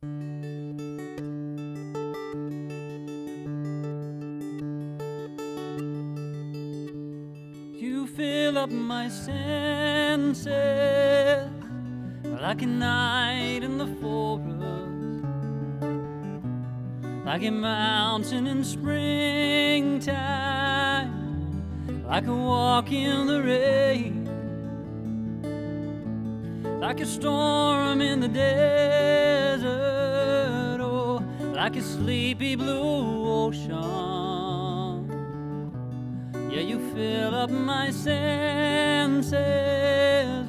You fill up my senses like a night in the forest, like a mountain in springtime, like a walk in the rain, like a storm in the desert, or like a sleepy blue ocean. Yeah, you fill up my senses.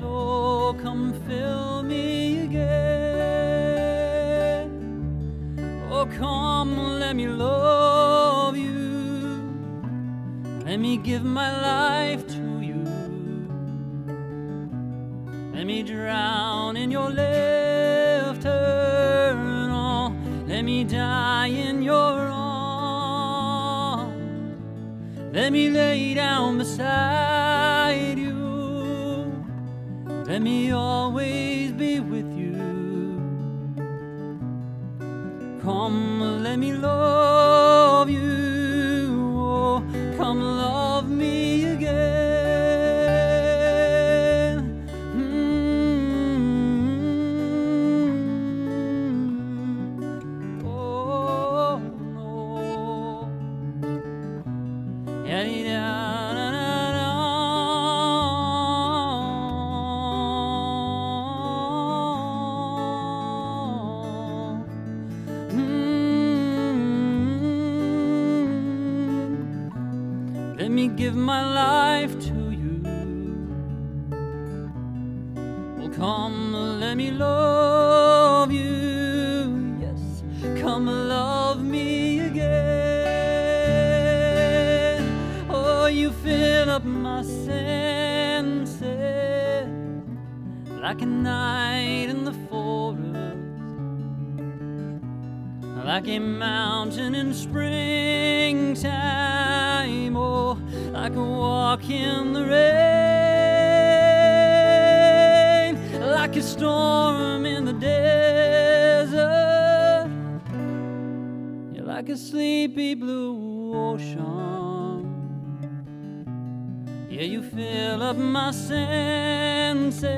Oh, come fill me again. Oh, come, let me love you. Let me give my life to Let me drown in your laughter. Oh, let me die in your arms. Let me lay down beside you. Let me always be with you. Come, let me love you. Oh, come love me Mm-hmm. Let me give my life to you. Come, let me love you. Yes, come love me again. Fill up my senses like a night in the forest, like a mountain in springtime, oh, like a walk in the rain, like a storm in the desert. You're like a sleepy blue ocean. Yeah, you fill up my senses.